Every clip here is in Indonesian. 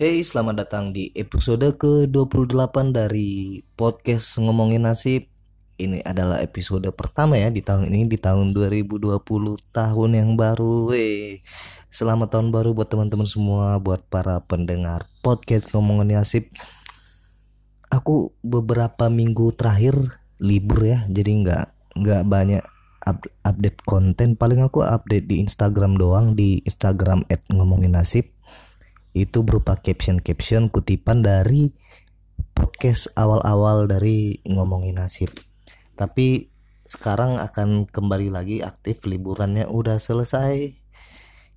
Hey, selamat datang di episode ke-28 dari podcast Ngomongin Nasib. Ini adalah episode pertama ya di tahun ini, di tahun 2020, tahun yang baru. Wey. Selamat tahun baru buat teman-teman semua, buat para pendengar podcast Ngomongin Nasib. Aku beberapa minggu terakhir libur ya, jadi nggak nggak banyak update konten. Paling aku update di Instagram doang, di Instagram @ngomonginnasib itu berupa caption-caption kutipan dari podcast awal-awal dari ngomongin nasib. Tapi sekarang akan kembali lagi aktif liburannya udah selesai.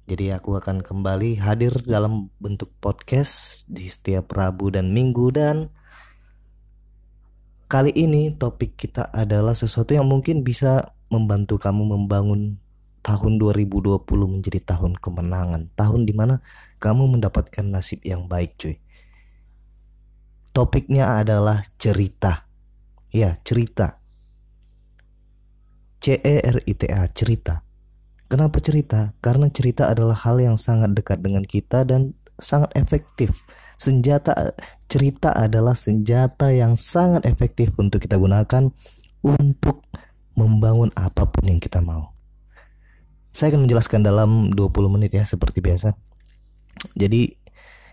Jadi aku akan kembali hadir dalam bentuk podcast di setiap Rabu dan Minggu dan kali ini topik kita adalah sesuatu yang mungkin bisa membantu kamu membangun tahun 2020 menjadi tahun kemenangan, tahun di mana kamu mendapatkan nasib yang baik cuy. Topiknya adalah cerita. Ya, cerita. C E R I T A cerita. Kenapa cerita? Karena cerita adalah hal yang sangat dekat dengan kita dan sangat efektif. Senjata cerita adalah senjata yang sangat efektif untuk kita gunakan untuk membangun apa pun yang kita mau. Saya akan menjelaskan dalam 20 menit ya seperti biasa. Jadi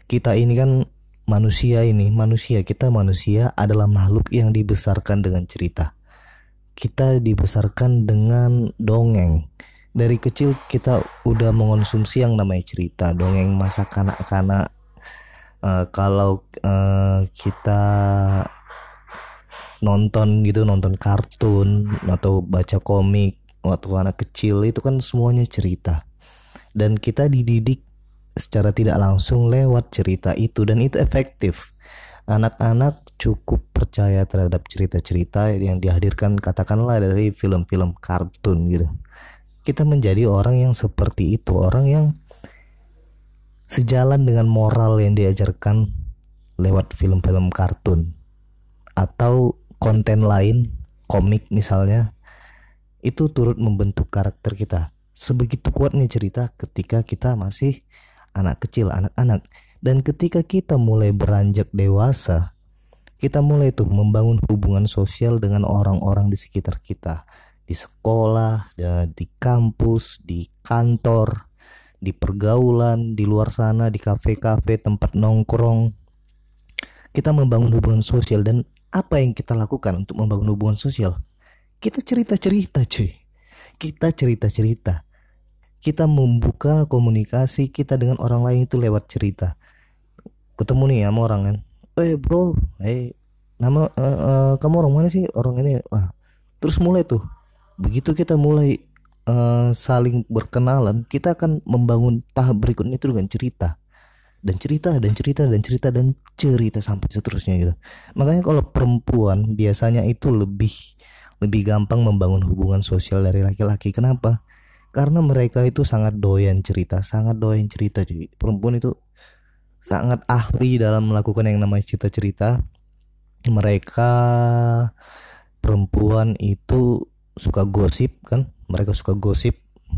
kita ini kan manusia ini, manusia kita manusia adalah makhluk yang dibesarkan dengan cerita. Kita dibesarkan dengan dongeng. Dari kecil kita udah mengonsumsi yang namanya cerita, dongeng masa kanak-kanak. Uh, kalau uh, kita nonton gitu, nonton kartun atau baca komik waktu anak kecil itu kan semuanya cerita. Dan kita dididik secara tidak langsung lewat cerita itu dan itu efektif. Anak-anak cukup percaya terhadap cerita-cerita yang dihadirkan katakanlah dari film-film kartun gitu. Kita menjadi orang yang seperti itu, orang yang sejalan dengan moral yang diajarkan lewat film-film kartun atau konten lain, komik misalnya, itu turut membentuk karakter kita. Sebegitu kuatnya cerita ketika kita masih anak kecil, anak-anak. Dan ketika kita mulai beranjak dewasa, kita mulai tuh membangun hubungan sosial dengan orang-orang di sekitar kita. Di sekolah, di kampus, di kantor, di pergaulan, di luar sana, di kafe-kafe, tempat nongkrong. Kita membangun hubungan sosial dan apa yang kita lakukan untuk membangun hubungan sosial? Kita cerita-cerita cuy. Kita cerita-cerita. Kita membuka komunikasi kita dengan orang lain itu lewat cerita. Ketemu nih sama orang kan. Eh bro eh nama uh, uh, kamu orang mana sih? Orang ini. Wah terus mulai tuh. Begitu kita mulai uh, saling berkenalan kita akan membangun tahap berikutnya itu dengan cerita. Dan cerita dan cerita dan cerita dan cerita sampai seterusnya gitu. Makanya kalau perempuan biasanya itu lebih lebih gampang membangun hubungan sosial dari laki-laki. Kenapa? Karena mereka itu sangat doyan cerita sangat doyan cerita jadi perempuan itu sangat ahli dalam melakukan yang namanya cerita-cerita. Mereka perempuan itu suka gosip kan? Mereka suka gosip.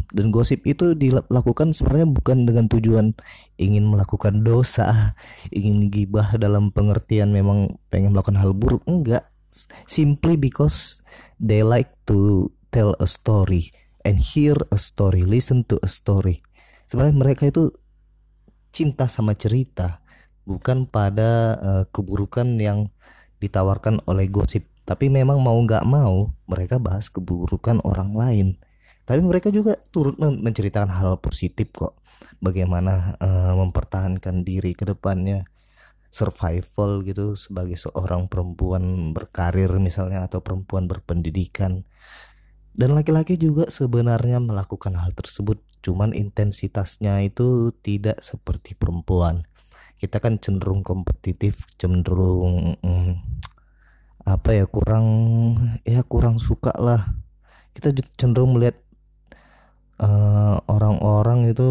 Dan gosip itu dilakukan sebenarnya bukan dengan tujuan ingin melakukan dosa ingin gibah dalam pengertian memang pengen melakukan hal buruk. Enggak. Simply because they like to tell a story and hear a story, listen to a story. Sebenarnya mereka itu cinta sama cerita, bukan pada uh, keburukan yang ditawarkan oleh gosip. Tapi memang mau nggak mau mereka bahas keburukan orang lain. Tapi mereka juga turut menceritakan hal positif kok. Bagaimana uh, mempertahankan diri ke depannya survival gitu sebagai seorang perempuan berkarir misalnya atau perempuan berpendidikan dan laki-laki juga sebenarnya melakukan hal tersebut, cuman intensitasnya itu tidak seperti perempuan. Kita kan cenderung kompetitif, cenderung hmm, apa ya kurang ya kurang suka lah. Kita cenderung melihat eh, orang-orang uh, itu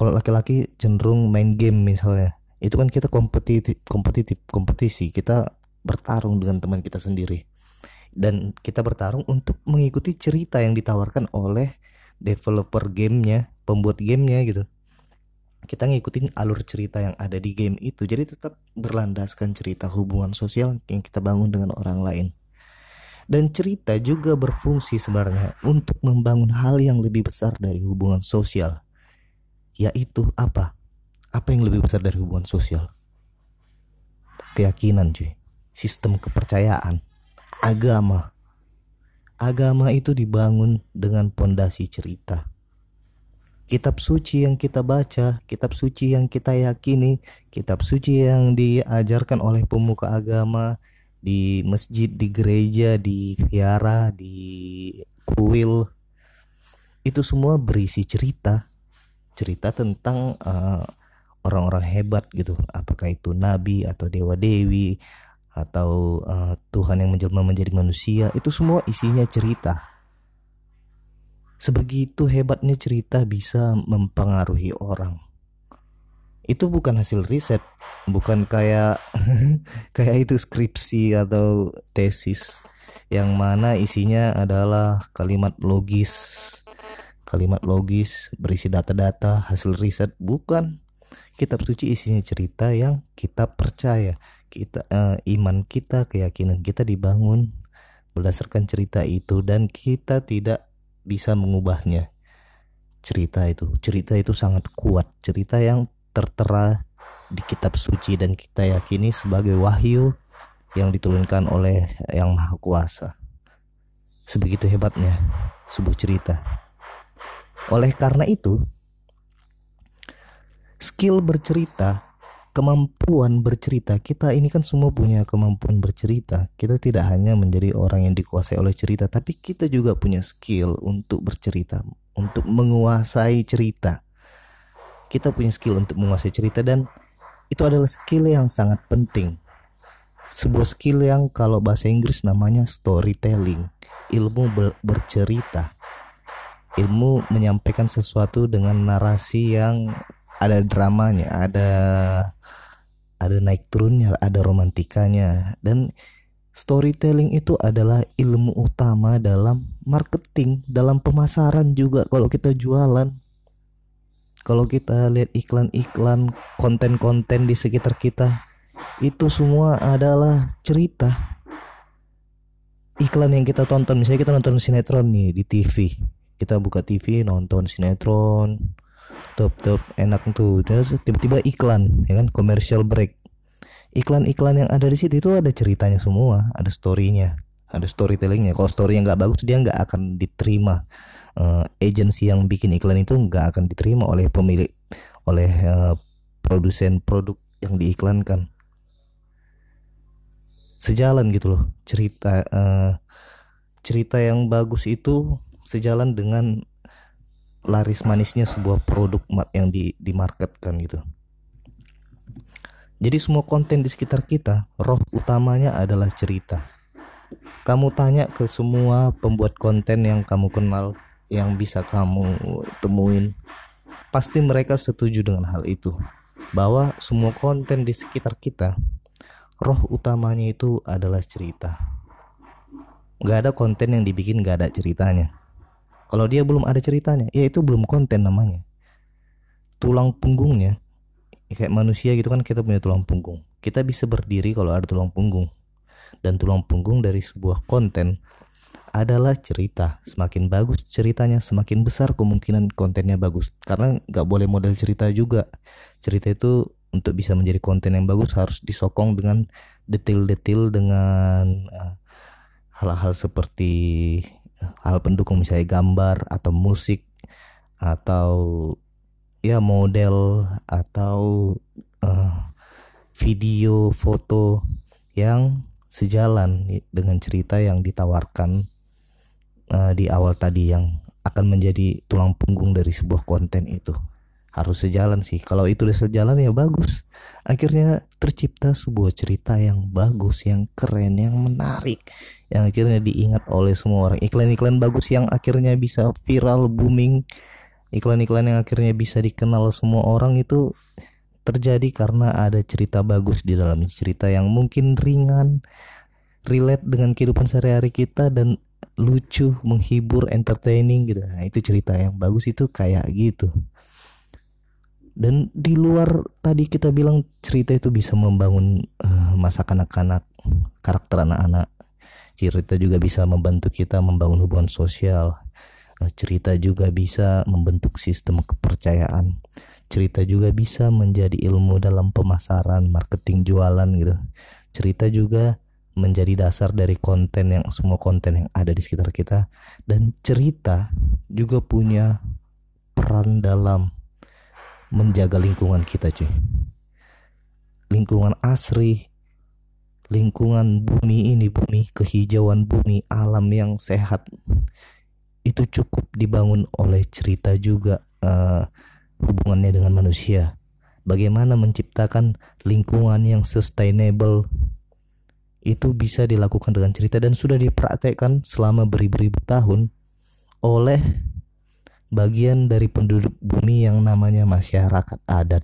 kalau laki-laki cenderung main game misalnya. Itu kan kita kompetitif, kompetitif, kompetisi. Kita bertarung dengan teman kita sendiri. Dan kita bertarung untuk mengikuti cerita yang ditawarkan oleh developer gamenya, pembuat gamenya gitu. kita ngikutin alur cerita yang ada di game itu. Jadi tetap berlandaskan cerita hubungan sosial yang kita bangun dengan orang lain. Dan cerita juga berfungsi sebenarnya untuk membangun hal yang lebih besar dari hubungan sosial. Yaitu apa apa yang lebih besar dari hubungan sosial? Keyakinan cuy. Sistem kepercayaan. Agama. Agama itu dibangun dengan pondasi cerita. Kitab suci yang kita baca, kitab suci yang kita yakini, kitab suci yang diajarkan oleh pemuka agama di masjid, di gereja, di viara, di kuil. Itu semua berisi cerita. Cerita tentang eh, orang-orang hebat gitu. Apakah itu nabi atau dewa dewi atau uh, Tuhan yang menjelma menjadi manusia, itu semua isinya cerita Sebegitu hebatnya cerita bisa mempengaruhi orang. Itu bukan hasil riset, bukan kayak kayak itu skripsi atau tesis yang mana isinya adalah kalimat logis. Kalimat logis berisi data-data hasil riset bukan. Kitab suci isinya cerita yang kita percaya. Kita uh, iman kita, keyakinan kita dibangun berdasarkan cerita itu dan kita tidak bisa mengubahnya. Cerita itu cerita itu sangat kuat. Cerita yang tertera di kitab suci dan kita yakini sebagai wahyu yang diturunkan oleh yang maha kuasa. Sebegitu hebatnya sebuah cerita. Oleh karena itu skill bercerita kemampuan bercerita. Kita ini kan semua punya kemampuan bercerita. Kita tidak hanya menjadi orang yang dikuasai oleh cerita tapi kita juga punya skill untuk bercerita untuk menguasai cerita. Kita punya skill untuk menguasai cerita dan itu adalah skill yang sangat penting. Sebuah skill yang kalau bahasa Inggris namanya storytelling ilmu ber bercerita. Ilmu menyampaikan sesuatu dengan narasi yang ada dramanya ada ada naik turunnya ada romantikanya. Dan storytelling itu adalah ilmu utama dalam marketing dalam pemasaran juga kalau kita jualan. Kalau kita lihat iklan-iklan konten-konten di sekitar kita itu semua adalah cerita. Iklan yang kita tonton misalnya kita nonton sinetron nih di TV kita buka TV nonton sinetron top top enak tuh. Terus tiba-tiba iklan ya kan? Commercial break. Iklan-iklan yang ada di situ itu ada ceritanya semua. Ada storynya. Ada storytellingnya. Kalau story yang nggak bagus dia nggak akan diterima. Uh, agensi yang bikin iklan itu nggak akan diterima oleh pemilik oleh uh, produsen produk yang diiklankan. Sejalan gitu loh. Cerita uh, cerita yang bagus itu sejalan dengan laris manisnya sebuah produk yang di dimarketkan gitu. Jadi semua konten di sekitar kita, roh utamanya adalah cerita. Kamu tanya ke semua pembuat konten yang kamu kenal, yang bisa kamu temuin, pasti mereka setuju dengan hal itu. Bahwa semua konten di sekitar kita, roh utamanya itu adalah cerita. Gak ada konten yang dibikin gak ada ceritanya. Kalau dia belum ada ceritanya, ya itu belum konten namanya. Tulang punggungnya, ya kayak manusia gitu kan kita punya tulang punggung. Kita bisa berdiri kalau ada tulang punggung. Dan tulang punggung dari sebuah konten adalah cerita. Semakin bagus ceritanya, semakin besar kemungkinan kontennya bagus. Karena nggak boleh model cerita juga. Cerita itu untuk bisa menjadi konten yang bagus harus disokong dengan detail-detail dengan eh, hal-hal uh, seperti hal pendukung misalnya gambar atau musik atau ya model atau uh, video foto yang sejalan dengan cerita yang ditawarkan uh, di awal tadi yang akan menjadi tulang punggung dari sebuah konten itu harus sejalan sih. Kalau itu udah sejalan ya bagus. Akhirnya tercipta sebuah cerita yang bagus yang keren yang menarik yang akhirnya diingat oleh semua orang. Iklan-iklan bagus yang akhirnya bisa viral booming iklan-iklan yang akhirnya bisa dikenal semua orang itu terjadi karena ada cerita bagus di dalam. Cerita yang mungkin ringan relate dengan kehidupan sehari-hari kita dan lucu menghibur entertaining gitu. Nah itu cerita yang bagus itu kayak gitu dan di luar tadi kita bilang cerita itu bisa membangun uh, masa kanak-kanak karakter anak-anak. Cerita juga bisa membantu kita membangun hubungan sosial. Uh, cerita juga bisa membentuk sistem kepercayaan. Cerita juga bisa menjadi ilmu dalam pemasaran marketing jualan gitu. Cerita juga menjadi dasar dari konten yang semua konten yang ada di sekitar kita. Dan cerita juga punya peran dalam menjaga lingkungan kita cuy. Lingkungan asri lingkungan bumi ini bumi kehijauan bumi alam yang sehat itu cukup dibangun oleh cerita juga uh, hubungannya dengan manusia. Bagaimana menciptakan lingkungan yang sustainable itu bisa dilakukan dengan cerita dan sudah dipraktekkan selama beribu-ribu tahun oleh bagian dari penduduk bumi yang namanya masyarakat adat.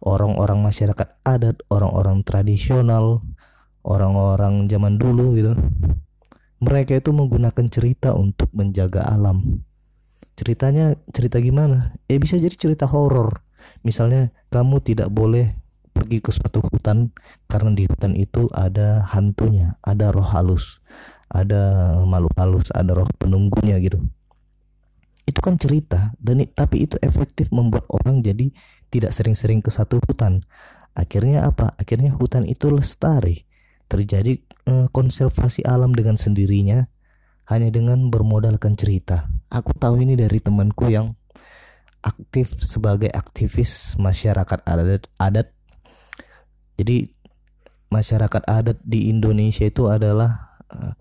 Orang-orang masyarakat adat, orang-orang tradisional, orang-orang zaman dulu gitu. Mereka itu menggunakan cerita untuk menjaga alam. Ceritanya cerita gimana? Eh bisa jadi cerita horor. Misalnya kamu tidak boleh pergi ke suatu hutan karena di hutan itu ada hantunya, ada roh halus, ada makhluk halus, ada roh penunggunya gitu itu kan cerita dan tapi itu efektif membuat orang jadi tidak sering-sering ke satu hutan. Akhirnya apa? Akhirnya hutan itu lestari. Terjadi eh, konservasi alam dengan sendirinya hanya dengan bermodalkan cerita. Aku tahu ini dari temanku yang aktif sebagai aktivis masyarakat adat adat. Jadi masyarakat adat di Indonesia itu adalah uh,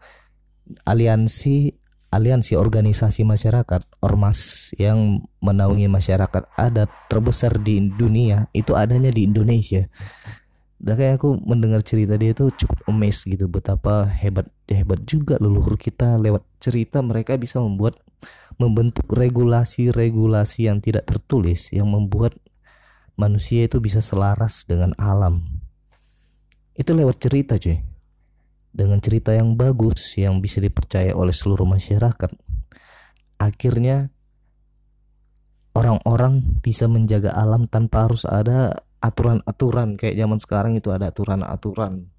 aliansi aliansi organisasi masyarakat ormas yang menaungi masyarakat adat terbesar di dunia itu adanya di Indonesia. Dan kayak aku mendengar cerita dia itu cukup emes gitu betapa hebat hebat juga leluhur kita lewat cerita mereka bisa membuat membentuk regulasi-regulasi yang tidak tertulis yang membuat manusia itu bisa selaras dengan alam. Itu lewat cerita cuy dengan cerita yang bagus yang bisa dipercaya oleh seluruh masyarakat. Akhirnya orang-orang bisa menjaga alam tanpa harus ada aturan-aturan. Kayak zaman sekarang itu ada aturan-aturan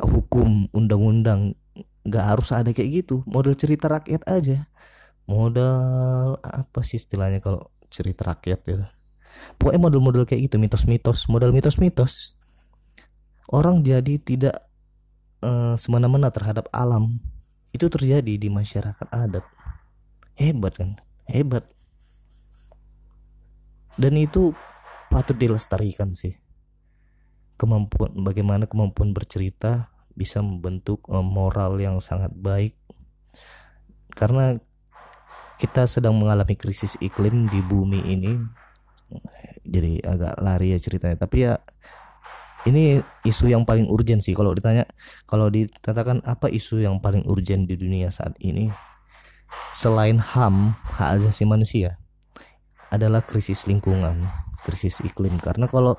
hukum undang-undang. Nggak harus ada kayak gitu. Model cerita rakyat aja. Modal apa sih istilahnya kalau cerita rakyat gitu? Pokoknya model-model kayak gitu mitos-mitos. Model mitos-mitos. Orang jadi tidak uh, semena-mena terhadap alam. Itu terjadi di masyarakat adat. Hebat kan? Hebat. Dan itu patut dilestarikan sih. Kemampuan bagaimana kemampuan bercerita bisa membentuk uh, moral yang sangat baik. Karena kita sedang mengalami krisis iklim di bumi ini. Jadi agak lari ya ceritanya. Tapi ya ini isu yang paling urgent sih kalau ditanya kalau dikatakan apa isu yang paling urgent di dunia saat ini? Selain HAM hak asasi manusia adalah krisis lingkungan krisis iklim. Karena kalau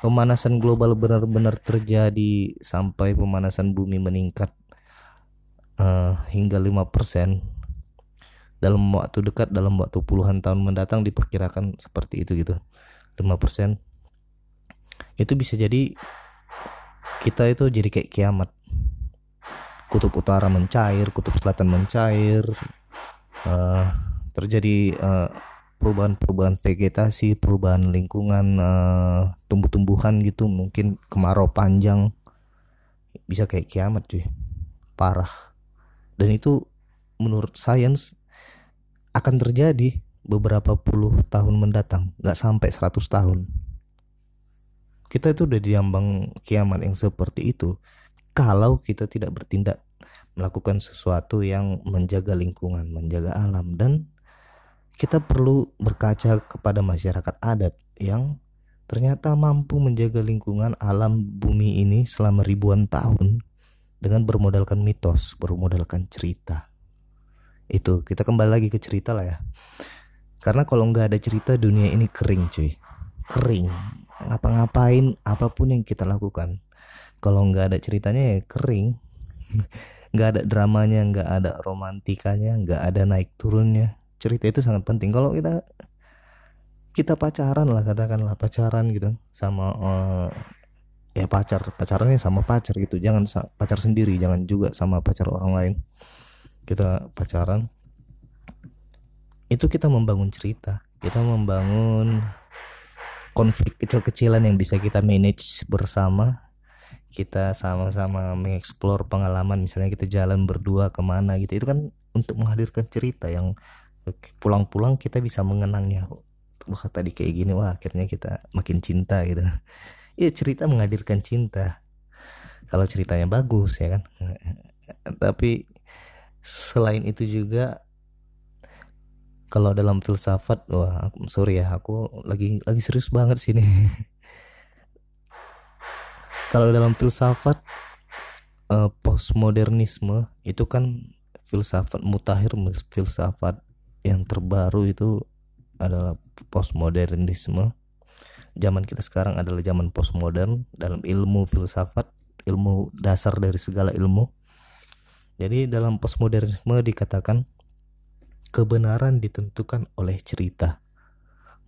pemanasan global benar-benar terjadi sampai pemanasan bumi meningkat uh, hingga 5% dalam waktu dekat dalam waktu puluhan tahun mendatang diperkirakan seperti itu gitu. 5% itu bisa jadi kita itu jadi kayak kiamat. Kutub utara mencair kutub selatan mencair uh, terjadi uh, perubahan-perubahan vegetasi perubahan lingkungan uh, tumbuh-tumbuhan gitu mungkin kemarau panjang. Bisa kayak kiamat cuy. Parah. Dan itu menurut sains akan terjadi beberapa puluh tahun mendatang nggak sampai 100 tahun kita itu udah diambang kiamat yang seperti itu kalau kita tidak bertindak melakukan sesuatu yang menjaga lingkungan, menjaga alam dan kita perlu berkaca kepada masyarakat adat yang ternyata mampu menjaga lingkungan alam bumi ini selama ribuan tahun dengan bermodalkan mitos, bermodalkan cerita. Itu kita kembali lagi ke cerita lah ya. Karena kalau nggak ada cerita dunia ini kering cuy, kering ngapa-ngapain apa pun yang kita lakukan. Kalau nggak ada ceritanya ya kering. Nggak ada dramanya nggak ada romantikanya nggak ada naik turunnya. Cerita itu sangat penting. Kalau kita kita pacaran lah katakanlah pacaran gitu sama uh, ya pacar pacarannya sama pacar gitu. Jangan pacar sendiri jangan juga sama pacar orang lain. Kita pacaran itu kita membangun cerita. Kita membangun konflik kecil-kecilan yang bisa kita manage bersama. Kita sama-sama mengeksplor pengalaman misalnya kita jalan berdua ke mana gitu. Itu kan untuk menghadirkan cerita yang pulang-pulang kita bisa mengenangnya. Wah tadi kayak gini wah akhirnya kita makin cinta gitu. Ya cerita menghadirkan cinta. Kalau ceritanya bagus ya kan? Tapi selain itu juga kalau dalam filsafat wah sorry ya aku lagi lagi serius banget sini kalau dalam filsafat uh, postmodernisme itu kan filsafat mutakhir filsafat yang terbaru itu adalah postmodernisme. Zaman kita sekarang adalah zaman postmodern dalam ilmu filsafat ilmu dasar dari segala ilmu. Jadi dalam postmodernisme dikatakan kebenaran ditentukan oleh cerita,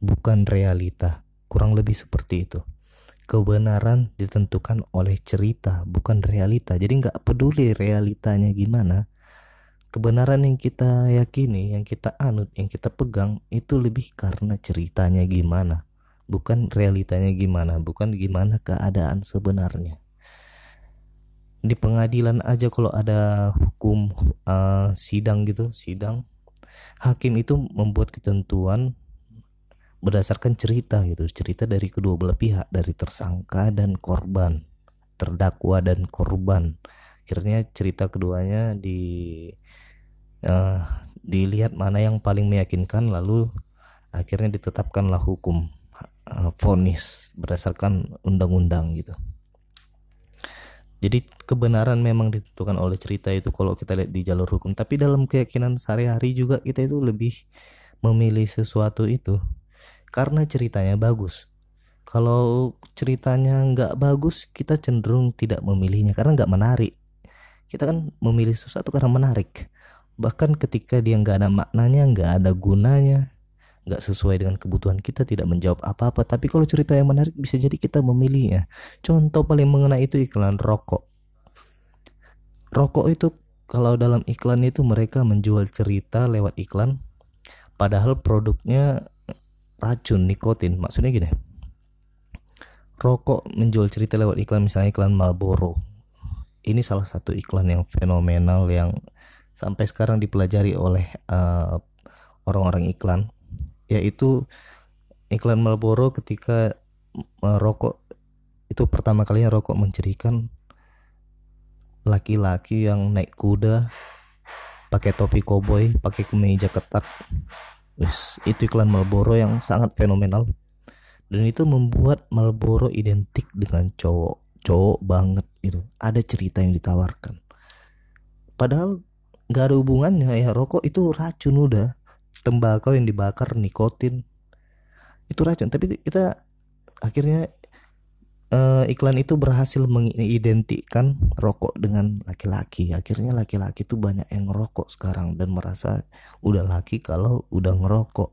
bukan realita. Kurang lebih seperti itu. Kebenaran ditentukan oleh cerita, bukan realita. Jadi nggak peduli realitanya gimana. Kebenaran yang kita yakini, yang kita anut, yang kita pegang itu lebih karena ceritanya gimana, bukan realitanya gimana, bukan gimana keadaan sebenarnya di pengadilan aja kalau ada hukum uh, sidang gitu sidang hakim itu membuat ketentuan berdasarkan cerita gitu cerita dari kedua belah pihak dari tersangka dan korban terdakwa dan korban. Akhirnya cerita keduanya di uh, dilihat mana yang paling meyakinkan lalu akhirnya ditetapkanlah hukum uh, berdasarkan undang-undang gitu jadi kebenaran memang ditentukan oleh cerita itu kalau kita lihat di jalur hukum. Tapi dalam keyakinan sehari-hari juga kita itu lebih memilih sesuatu itu karena ceritanya bagus. Kalau ceritanya nggak bagus, kita cenderung tidak memilihnya karena nggak menarik. Kita kan memilih sesuatu karena menarik. Bahkan ketika dia nggak ada maknanya, nggak ada gunanya, nggak sesuai dengan kebutuhan kita tidak menjawab apa-apa. Tapi kalau cerita yang menarik bisa jadi kita memilihnya. Contoh paling mengenai itu iklan rokok. Rokok itu kalau dalam iklan itu mereka menjual cerita lewat iklan padahal produknya racun nikotin. Maksudnya gini rokok menjual cerita lewat iklan misalnya iklan Marlboro. Ini salah satu iklan yang fenomenal yang sampai sekarang dipelajari oleh uh, orang-orang iklan yaitu iklan Marlboro ketika merokok itu pertama kalinya rokok mencirikan laki-laki yang naik kuda pakai topi koboi pakai kemeja ketat. Wis, itu iklan Marlboro yang sangat fenomenal. Dan itu membuat Marlboro identik dengan cowok cowok banget itu ada cerita yang ditawarkan. Padahal nggak ada hubungannya ya rokok itu racun udah tembakau yang dibakar nikotin. Itu racun tapi kita akhirnya uh, iklan itu berhasil mengidentikan rokok dengan laki-laki. Akhirnya laki-laki itu banyak yang ngerokok sekarang dan merasa udah laki kalau udah ngerokok.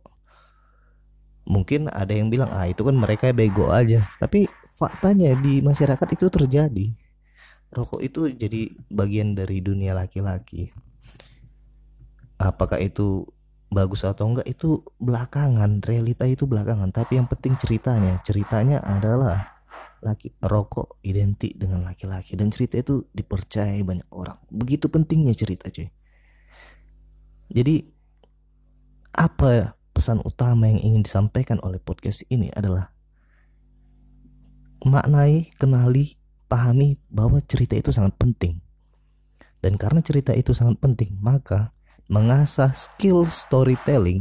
Mungkin ada yang bilang ah itu kan mereka bego aja. Tapi faktanya di masyarakat itu terjadi. Rokok itu jadi bagian dari dunia laki-laki. Apakah itu bagus atau enggak itu belakangan realita itu belakangan. Tapi yang penting ceritanya ceritanya adalah laki rokok identik dengan laki-laki. Dan cerita itu dipercayai banyak orang. Begitu pentingnya cerita cuy. Jadi apa pesan utama yang ingin disampaikan oleh podcast ini adalah maknai kenali pahami bahwa cerita itu sangat penting. Dan karena cerita itu sangat penting maka mengasah skill storytelling,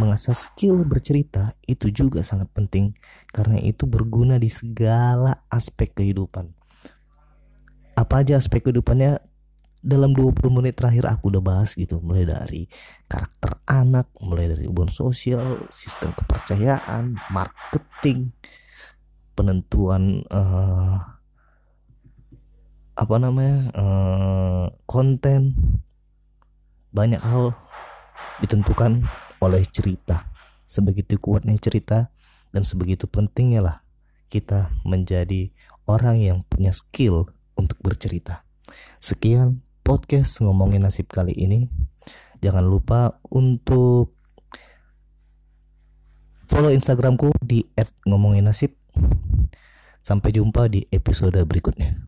mengasah skill bercerita itu juga sangat penting karena itu berguna di segala aspek kehidupan. Apa aja aspek kehidupannya dalam 20 menit terakhir aku udah bahas gitu mulai dari karakter anak, mulai dari hubungan sosial, sistem kepercayaan, marketing, penentuan uh, apa namanya uh, konten banyak hal ditentukan oleh cerita sebegitu kuatnya cerita dan sebegitu pentingnya lah kita menjadi orang yang punya skill untuk bercerita. Sekian podcast ngomongin nasib kali ini. Jangan lupa untuk follow Instagramku di @ngomonginnasib. Sampai jumpa di episode berikutnya.